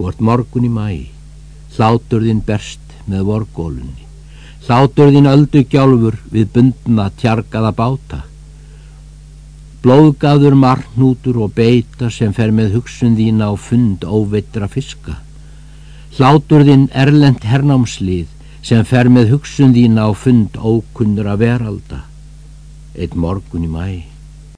Þú ert morgun í mæ, hláturðin berst með vorgólunni, hláturðin öldu gjálfur við bundna tjargaða báta. Blóðgaður margnútur og beita sem fer með hugsun þína á fund óveitra fiska. Hláturðin erlend hernámslið sem fer með hugsun þína á fund ókunnur að veralda. Eitt morgun í mæ.